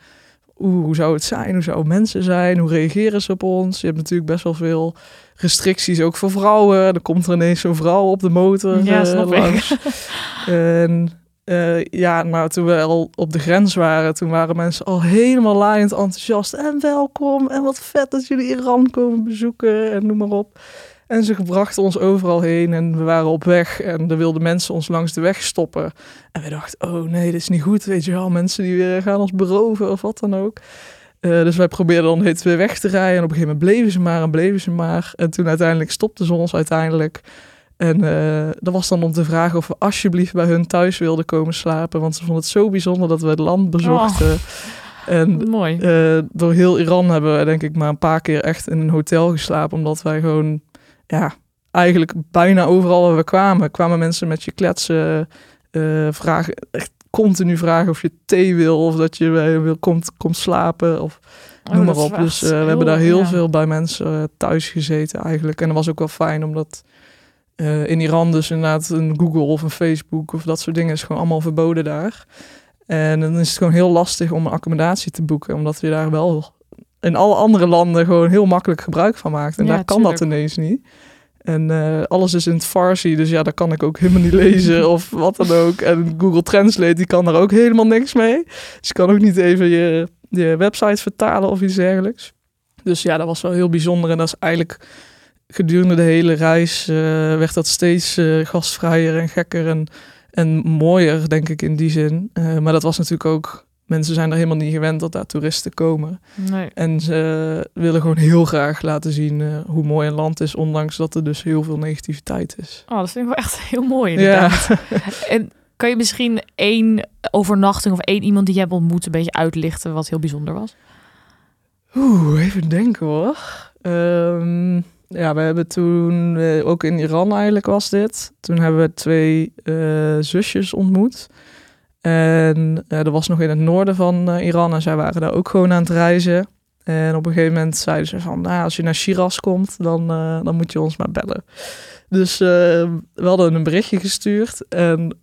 Oeh, hoe zou het zijn? Hoe zouden mensen zijn? Hoe reageren ze op ons? Je hebt natuurlijk best wel veel restricties, ook voor vrouwen. Er komt er ineens zo'n vrouw op de motor Ja, snap ik. langs. [LAUGHS] en eh, ja, nou, toen we al op de grens waren, toen waren mensen al helemaal laaiend enthousiast. En welkom, en wat vet dat jullie Iran komen bezoeken, en noem maar op. En ze brachten ons overal heen en we waren op weg en er wilden mensen ons langs de weg stoppen. En we dachten, oh nee, dit is niet goed, weet je wel. Mensen die weer gaan ons beroven of wat dan ook. Eh, dus wij probeerden dan het weer weg te rijden. En op een gegeven moment bleven ze maar en bleven ze maar. En toen uiteindelijk stopten ze ons uiteindelijk. En eh, dat was dan om te vragen of we alsjeblieft bij hun thuis wilden komen slapen. Want ze vonden het zo bijzonder dat we het land bezochten. En Mooi. eh, door heel Iran hebben wij denk ik maar een paar keer echt in een hotel geslapen. Omdat wij gewoon, ja, eigenlijk bijna overal waar we kwamen, kwamen mensen met je kletsen. eh, vragen, echt continu vragen of je thee wil of dat je bij wil komt, komt slapen of Oh, noem maar op. Dus eh, we hebben daar heel ja. veel bij mensen eh, thuis gezeten eigenlijk. En dat was ook wel fijn omdat eh, in Iran dus inderdaad een Google of een Facebook of dat soort dingen is gewoon allemaal verboden daar. En dan is het gewoon heel lastig om een accommodatie te boeken, omdat we daar wel in alle andere landen gewoon heel makkelijk gebruik van maakt. En Ja, daar kan dat inees niet. En eh, alles is in het Farsi, dus ja, daar kan ik ook helemaal niet lezen of [LAUGHS] wat dan ook. En Google Translate, die kan daar ook helemaal niks mee. Dus je kan ook niet even je, je website vertalen of iets dergelijks. Dus ja, dat was wel heel bijzonder. En dat is eigenlijk gedurende de hele reis eh, werd dat steeds eh, gastvrijer en gekker en, en mooier, denk ik, in die zin. Maar dat was natuurlijk ook... Mensen zijn er helemaal niet gewend dat daar toeristen komen. Nee. En ze willen gewoon heel graag laten zien eh, hoe mooi een land is, ondanks dat er dus heel veel negativiteit is. Oh, dat vind ik wel echt [LAUGHS] heel mooi inderdaad. Ja, [LAUGHS] En kan je misschien één overnachting of één iemand die je hebt ontmoet een beetje uitlichten wat heel bijzonder was? Oeh, even denken hoor. Ehm, ja, we hebben toen, eh, ook in Iran eigenlijk was dit. Toen hebben we twee eh, zusjes ontmoet. En eh, dat was nog in het noorden van eh, Iran en zij waren daar ook gewoon aan het reizen. En op een gegeven moment zeiden ze van, nou, als je naar Shiraz komt, dan, eh, dan moet je ons maar bellen. Dus we hadden een berichtje gestuurd. En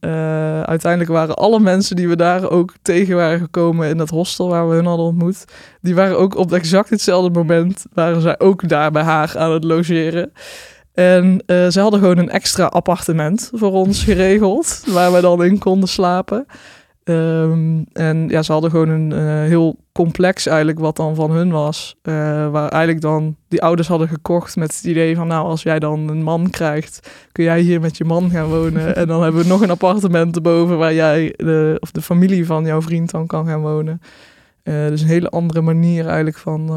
uiteindelijk waren alle mensen die we daar ook tegen waren gekomen in dat hostel waar we hun hadden ontmoet, die waren ook op exact hetzelfde moment, waren zij ook daar bij haar aan het logeren. En eh, ze hadden gewoon een extra appartement voor ons geregeld, [LAUGHS] waar we dan in konden slapen. Ehm, en ja, ze hadden gewoon een eh, heel complex eigenlijk wat dan van hun was. eh, waar eigenlijk dan die ouders hadden gekocht met het idee van... nou, als jij dan een man krijgt, kun jij hier met je man gaan wonen. [LAUGHS] en dan hebben we nog een appartement erboven waar jij de, of de familie van jouw vriend dan kan gaan wonen. Dus een hele andere manier eigenlijk van,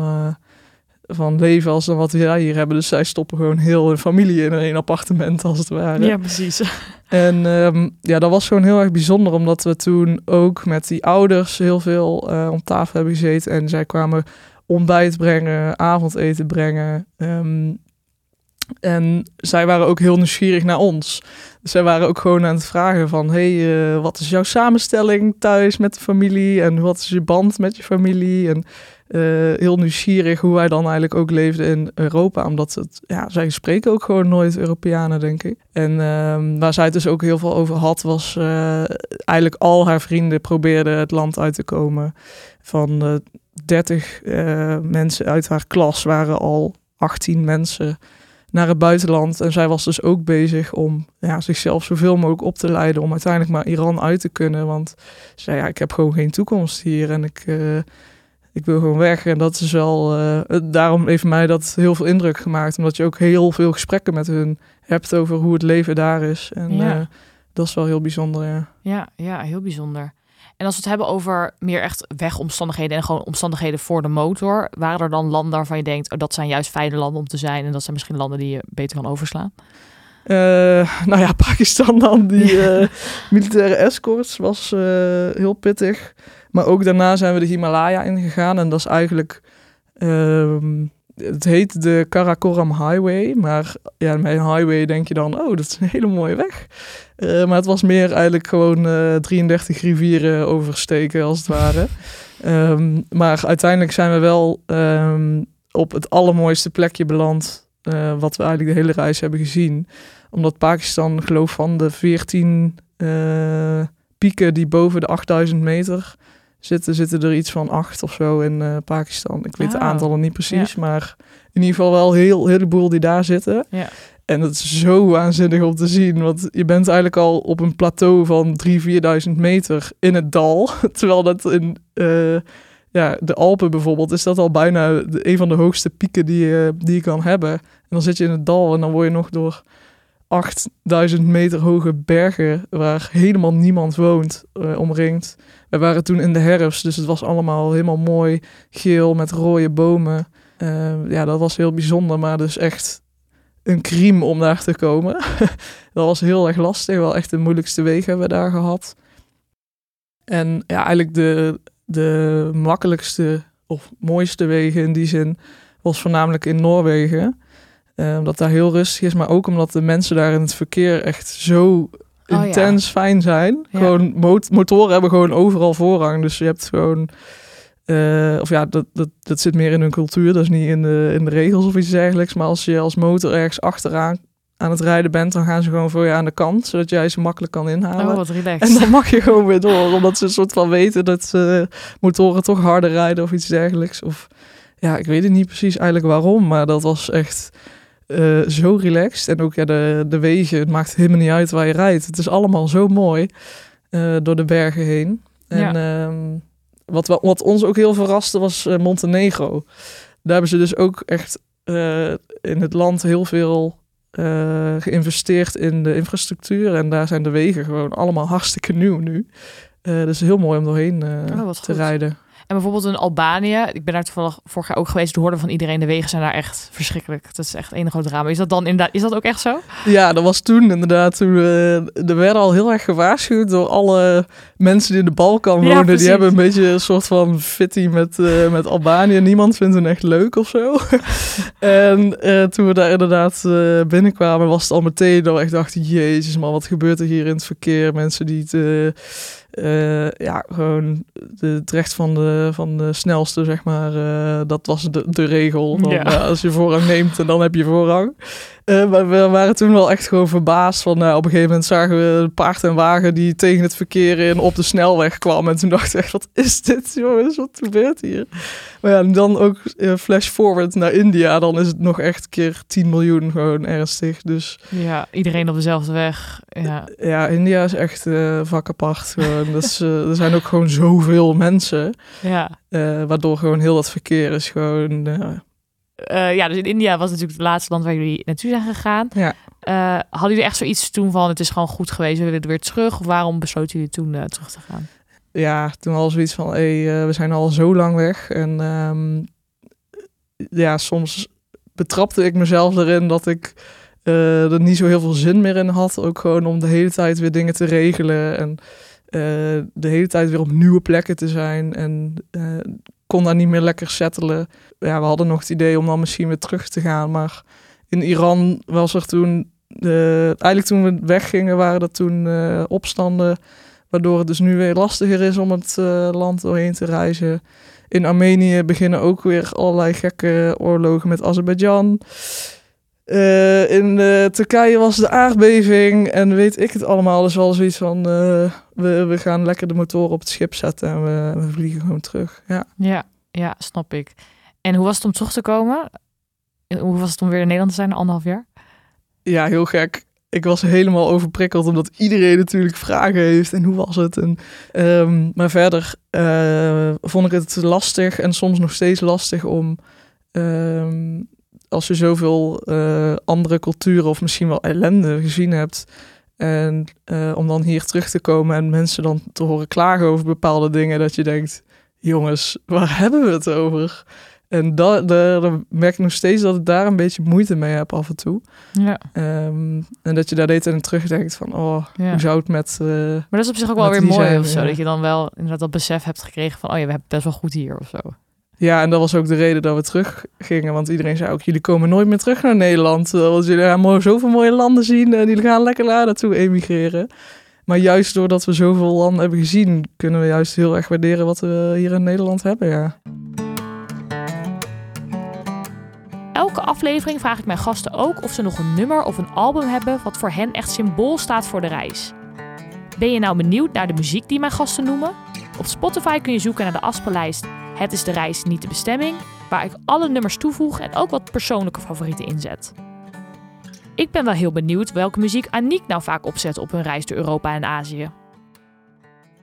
van leven als wat wij hier hebben. Dus zij stoppen gewoon heel hun familie in één appartement als het ware. precies. [LAUGHS] En ehm, ja, dat was gewoon heel erg bijzonder, omdat we toen ook met die ouders heel veel eh, om tafel hebben gezeten. En zij kwamen ontbijt brengen, avondeten brengen. Ehm, en zij waren ook heel nieuwsgierig naar ons. Dus zij waren ook gewoon aan het vragen van... hey, eh, wat is jouw samenstelling thuis met de familie? En wat is je band met je familie? En heel nieuwsgierig hoe wij dan eigenlijk ook leefden in Europa. Omdat het, ja, zij spreken ook gewoon nooit Europeanen, denk ik. En ehm, waar zij het dus ook heel veel over had, was eh, eigenlijk al haar vrienden probeerden het land uit te komen. Van de 30 eh, mensen uit haar klas waren al 18 mensen naar het buitenland. En zij was dus ook bezig om ja, zichzelf zoveel mogelijk op te leiden om uiteindelijk maar Iran uit te kunnen. Want ze zei, ja, ik heb gewoon geen toekomst hier en ik, eh, ik wil gewoon weg. En dat is wel, het- daarom heeft mij dat heel veel indruk gemaakt. Omdat je ook heel veel gesprekken met hun hebt over hoe het leven daar is. En Ja. eh, dat is wel heel bijzonder, ja. Ja, ja, heel bijzonder. En als we het hebben over meer echt wegomstandigheden en gewoon omstandigheden voor de motor, waren er dan landen waarvan je denkt, oh, dat zijn juist fijne landen om te zijn en dat zijn misschien landen die je beter kan overslaan? Eh, [LAUGHS] nou ja, Pakistan dan, die [LAUGHS] militaire escorts was heel pittig. Maar ook daarna zijn we de Himalaya ingegaan. En dat is eigenlijk, ehm, het heet de Karakoram Highway. Maar ja, met een highway denk je dan, oh, dat is een hele mooie weg. Eh, maar het was meer eigenlijk gewoon eh 33 rivieren oversteken, als het ware. [LAUGHS] Ehm, maar uiteindelijk zijn we wel ehm, op het allermooiste plekje beland... eh, wat we eigenlijk de hele reis hebben gezien omdat Pakistan, geloof van de 14 eh, pieken die boven de 8000 meter zitten, zitten er iets van acht of zo in eh, Pakistan. Ik weet de Oh. aantallen niet precies, maar in ieder geval wel heel heleboel die daar zitten. Ja. En dat is zo waanzinnig om te zien, want je bent eigenlijk al op een plateau van 3.000, 4.000 meter in het dal. [LAUGHS] Terwijl dat in eh, ja, de Alpen bijvoorbeeld is dat al bijna de, een van de hoogste pieken die die je kan hebben. En dan zit je in het dal en dan word je nog door 8000 meter hoge bergen waar helemaal niemand woont eh, omringd. We waren toen in de herfst, dus het was allemaal helemaal mooi geel met rode bomen. Eh, ja, dat was heel bijzonder, maar dus echt een crime om daar te komen. [LAUGHS] dat was heel erg lastig, wel echt de moeilijkste wegen hebben we daar gehad. En ja, eigenlijk de, de makkelijkste of mooiste wegen in die zin was voornamelijk in Noorwegen. Eh, omdat daar heel rustig is, maar ook omdat de mensen daar in het verkeer echt zo ja. intens fijn zijn. Ja. Gewoon mot- motoren hebben gewoon overal voorrang. Dus je hebt gewoon. eh, of ja, dat, dat, dat zit meer in hun cultuur. Dat is niet in de, in de regels of iets dergelijks. Maar als je als motor ergens achteraan aan het rijden bent, dan gaan ze gewoon voor je aan de kant. Zodat jij ze makkelijk kan inhalen. Oh, wat relaxed. En dan mag je gewoon weer door, omdat ze een soort van weten dat ze motoren toch harder rijden of iets dergelijks. Of ja, ik weet het niet precies eigenlijk waarom, maar dat was echt eh, zo relaxed. En ook ja, de, de wegen, het maakt helemaal niet uit waar je rijdt. Het is allemaal zo mooi eh, door de bergen heen. En ehm, wat, wa- wat ons ook heel verraste was eh, Montenegro. Daar hebben ze dus ook echt in het land heel veel geïnvesteerd in de infrastructuur. En daar zijn de wegen gewoon allemaal hartstikke nieuw nu. Dus heel mooi om doorheen Oh, wat te goed. rijden. En bijvoorbeeld in Albanië, ik ben daar toevallig vorig jaar ook geweest, toen hoorde van iedereen, de wegen zijn daar echt verschrikkelijk. Dat is echt één groot drama. Is dat dan inderdaad, is dat ook echt zo? Ja, dat was toen inderdaad. Toen, eh, er werden al heel erg gewaarschuwd door alle mensen die in de Balkan Ja, wonen. die hebben een beetje een soort van fitty met, eh, met Albanië. Niemand vindt hen echt leuk of zo. [LAUGHS] en eh, toen we daar inderdaad binnenkwamen, was het al meteen dat we echt dachten... Jezus man, wat gebeurt er hier in het verkeer? Mensen die het... eh, eh, ja, gewoon de, het recht van de, van de snelste, zeg maar. eh, dat was de, de regel. Van, Ja. ja, als je voorrang neemt, dan heb je voorrang. Eh, maar we waren toen wel echt gewoon verbaasd. Van, nou, op een gegeven moment zagen we een paard en wagen die tegen het verkeer in op de snelweg kwam. En toen dachten we echt, wat is dit jongens? Wat gebeurt hier? Maar ja, en dan ook eh, flash forward naar India. Dan is het nog echt keer 10 miljoen gewoon ernstig. Dus Ja, iedereen op dezelfde weg. Ja, ja, India is echt eh vak apart. Gewoon. dat is, eh, er zijn ook gewoon zoveel mensen. ja. eh, waardoor gewoon heel dat verkeer is gewoon... eh, ja, dus in India was natuurlijk het laatste land waar jullie naartoe zijn gegaan. Ja. Eh, hadden jullie echt zoiets toen van, het is gewoon goed geweest, we willen er weer terug? Of waarom besloten jullie toen eh, terug te gaan? ja, toen al zoiets van, hey, we zijn al zo lang weg. En ehm, ja, soms betrapte ik mezelf erin dat ik er niet zo heel veel zin meer in had. Ook gewoon om de hele tijd weer dingen te regelen en de hele tijd weer op nieuwe plekken te zijn. En kon daar niet meer lekker settelen. Ja, we hadden nog het idee om dan misschien weer terug te gaan. Maar in Iran was er toen, de, eigenlijk toen we weggingen, waren er toen eh, opstanden Waardoor het dus nu weer lastiger is om het eh, land doorheen te reizen. In Armenië beginnen ook weer allerlei gekke oorlogen met Azerbeidzjan. Eh, in eh, Turkije was de aardbeving en weet ik het allemaal. Dus wel zoiets van, eh, we, we gaan lekker de motor op het schip zetten en we, we vliegen gewoon terug. Ja. Ja, ja, snap ik. En hoe was het om terug te komen? En Hoe was het om weer in Nederland te zijn, anderhalf jaar? ja, heel gek. Ik was helemaal overprikkeld omdat iedereen natuurlijk vragen heeft en hoe was het. En, ehm, maar verder vond ik het lastig en soms nog steeds lastig om ehm, als je zoveel eh, andere culturen of misschien wel ellende gezien hebt. En eh, om dan hier terug te komen en mensen dan te horen klagen over bepaalde dingen, dat je denkt, jongens, waar [LAUGHS] hebben we het over? En dat, daar merk ik nog steeds dat ik daar een beetje moeite mee heb af en toe. Ja. Ehm, en dat je daar de hele tijd aan terugdenkt van, oh, Ja. hoe zou het met... eh, Maar dat is op zich ook wel weer mooi zijn, of zo. ja. Dat je dan wel inderdaad dat besef hebt gekregen van... oh ja, we hebben het best wel goed hier of zo. Ja, en dat was ook de reden dat we terug gingen. Want iedereen zei ook, jullie komen nooit meer terug naar Nederland. eh, Want jullie gaan zoveel mooie landen zien en jullie gaan lekker daar naartoe emigreren. Maar juist doordat we zoveel landen hebben gezien, kunnen we juist heel erg waarderen wat we hier in Nederland hebben, ja. Elke aflevering vraag ik mijn gasten ook of ze nog een nummer of een album hebben... wat voor hen echt symbool staat voor de reis. Ben je nou benieuwd naar de muziek die mijn gasten noemen? Op Spotify kun je zoeken naar de afspeellijst Het is de reis, niet de bestemming, waar ik alle nummers toevoeg en ook wat persoonlijke favorieten inzet. Ik ben wel heel benieuwd welke muziek Aniek nou vaak opzet op hun reis door Europa en Azië.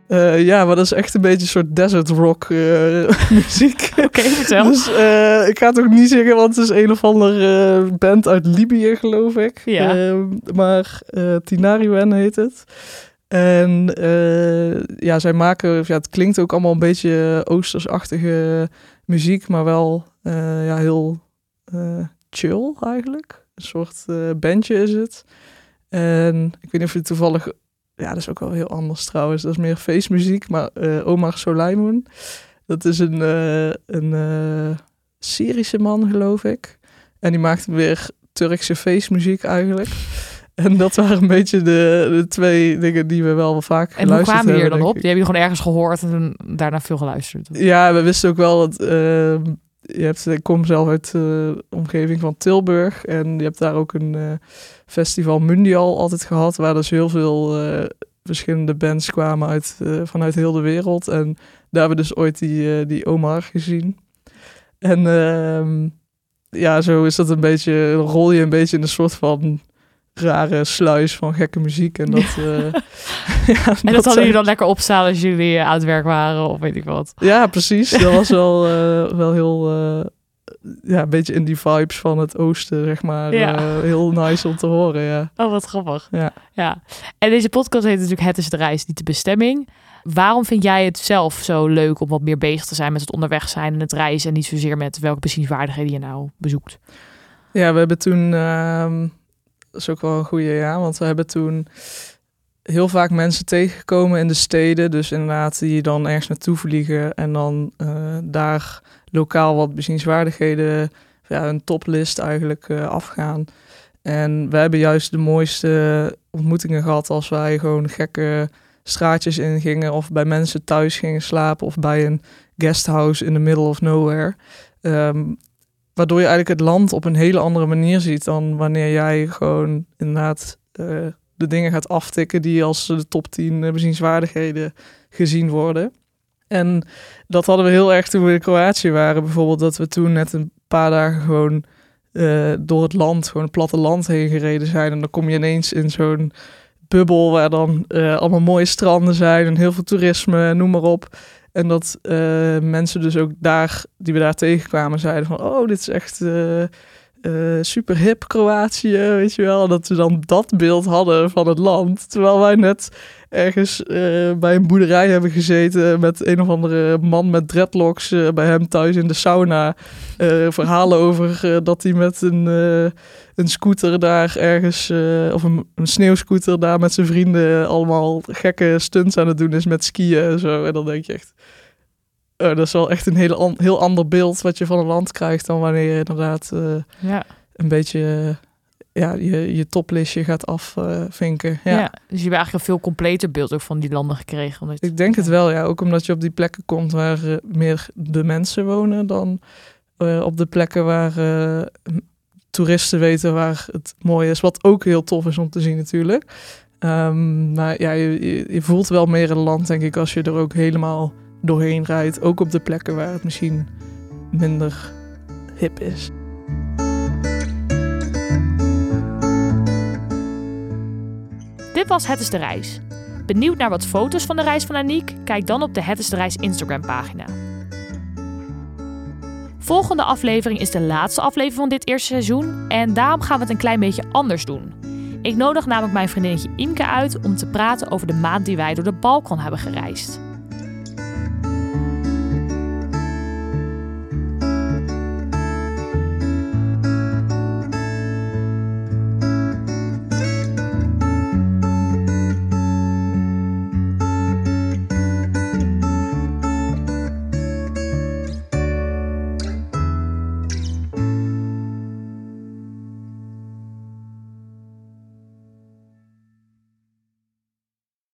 Uh, ja, maar dat is echt een beetje een soort desert rock uh, [LAUGHS] muziek. Oké, vertel. Dus uh, ik ga het ook niet zeggen, want het is een of andere band uit Libië, geloof ik. Ja. Ehm, maar Tinariwen heet het. En ja, zij maken, ja, het klinkt ook allemaal een beetje oostersachtige muziek, maar wel ja, heel chill eigenlijk. Een soort bandje is het. En ik weet niet of je toevallig ja, dat is ook wel heel anders trouwens. Dat is meer feestmuziek. Maar Omar Soleiman, dat is een, een Syrische man, geloof ik. En die maakt weer Turkse feestmuziek eigenlijk. En dat waren een beetje de, de twee dingen die we wel vaak en geluisterd hebben. En hoe kwamen hier dan op? Die heb je gewoon ergens gehoord en daarna veel geluisterd? Ja, we wisten ook wel dat... Ehm, je hebt, ik kom zelf uit de omgeving van Tilburg. En je hebt daar ook een festival Mundial altijd gehad, waar dus heel veel uh, verschillende bands kwamen uit, uh, vanuit heel de wereld. En daar hebben we dus ooit die, die Omar gezien. En ehm, ja, zo is dat een beetje, rol je een beetje in een soort van rare sluis van gekke muziek. En dat, [LAUGHS] [LAUGHS] [LAUGHS] ja, en dat, dat hadden jullie dan lekker opstaan als jullie aan het werk waren of weet ik wat. Ja, precies. Dat was wel, wel heel ja, een beetje in die vibes van het oosten, zeg maar. Ja. Heel nice om te horen, ja. Oh, wat grappig. Ja. ja. En deze podcast heet natuurlijk Het is de reis, niet de bestemming. Waarom vind jij het zelf zo leuk om wat meer bezig te zijn met het onderweg zijn en het reizen... en niet zozeer met welke bezienswaardigheden je nou bezoekt? Ja, we hebben toen... Dat is ook wel een goede ja, want we hebben toen heel vaak mensen tegengekomen in de steden. Dus inderdaad, die dan ergens naartoe vliegen en dan uh, daar lokaal wat bezienswaardigheden, ja, een toplist eigenlijk uh, afgaan. En we hebben juist de mooiste ontmoetingen gehad als wij gewoon gekke straatjes ingingen of bij mensen thuis gingen slapen of bij een guesthouse in the middle of nowhere. Um, waardoor je eigenlijk het land op een hele andere manier ziet dan wanneer jij gewoon inderdaad uh, de dingen gaat aftikken die als de top 10 bezienswaardigheden gezien worden. En dat hadden we heel erg toen we in Kroatië waren. Bijvoorbeeld dat we toen net een paar dagen gewoon uh, door het land, gewoon het platteland heen gereden zijn. En dan kom je ineens in zo'n bubbel waar dan allemaal mooie stranden zijn en heel veel toerisme, noem maar op. En dat uh, mensen dus ook daar, die we daar tegenkwamen, zeiden van... oh, dit is echt super hip Kroatië, weet je wel. Dat we dan dat beeld hadden van het land. Terwijl wij net ergens uh, bij een boerderij hebben gezeten met een of andere man met dreadlocks uh, bij hem thuis in de sauna. Uh, verhalen over dat hij met een, een scooter daar ergens, of een, een, sneeuwscooter daar met zijn vrienden allemaal gekke stunts aan het doen is met skiën en zo. En dan denk je echt, oh, dat is wel echt een hele an heel ander beeld wat je van een land krijgt dan wanneer je inderdaad ja. een beetje ja, je, je toplistje gaat afvinken. Ja. ja. dus je hebt eigenlijk een veel completer beeld ook van die landen gekregen. Omdat... Ik denk het wel, ja. Ook omdat je op die plekken komt waar uh, meer de mensen wonen dan uh, op de plekken waar toeristen weten waar het mooi is. Wat ook heel tof is om te zien natuurlijk. Um, maar ja, je, je, je, voelt wel meer een land, denk ik, als je er ook helemaal doorheen rijdt. Ook op de plekken waar het misschien minder hip is. Dit was Het is de Reis. Benieuwd naar wat foto's van de reis van Aniek? Kijk dan op de Het is de Reis Instagram pagina. Volgende aflevering is de laatste aflevering van dit eerste seizoen en daarom gaan we het een klein beetje anders doen. Ik nodig namelijk mijn vriendinnetje Imke uit om te praten over de maand die wij door de Balkan hebben gereisd.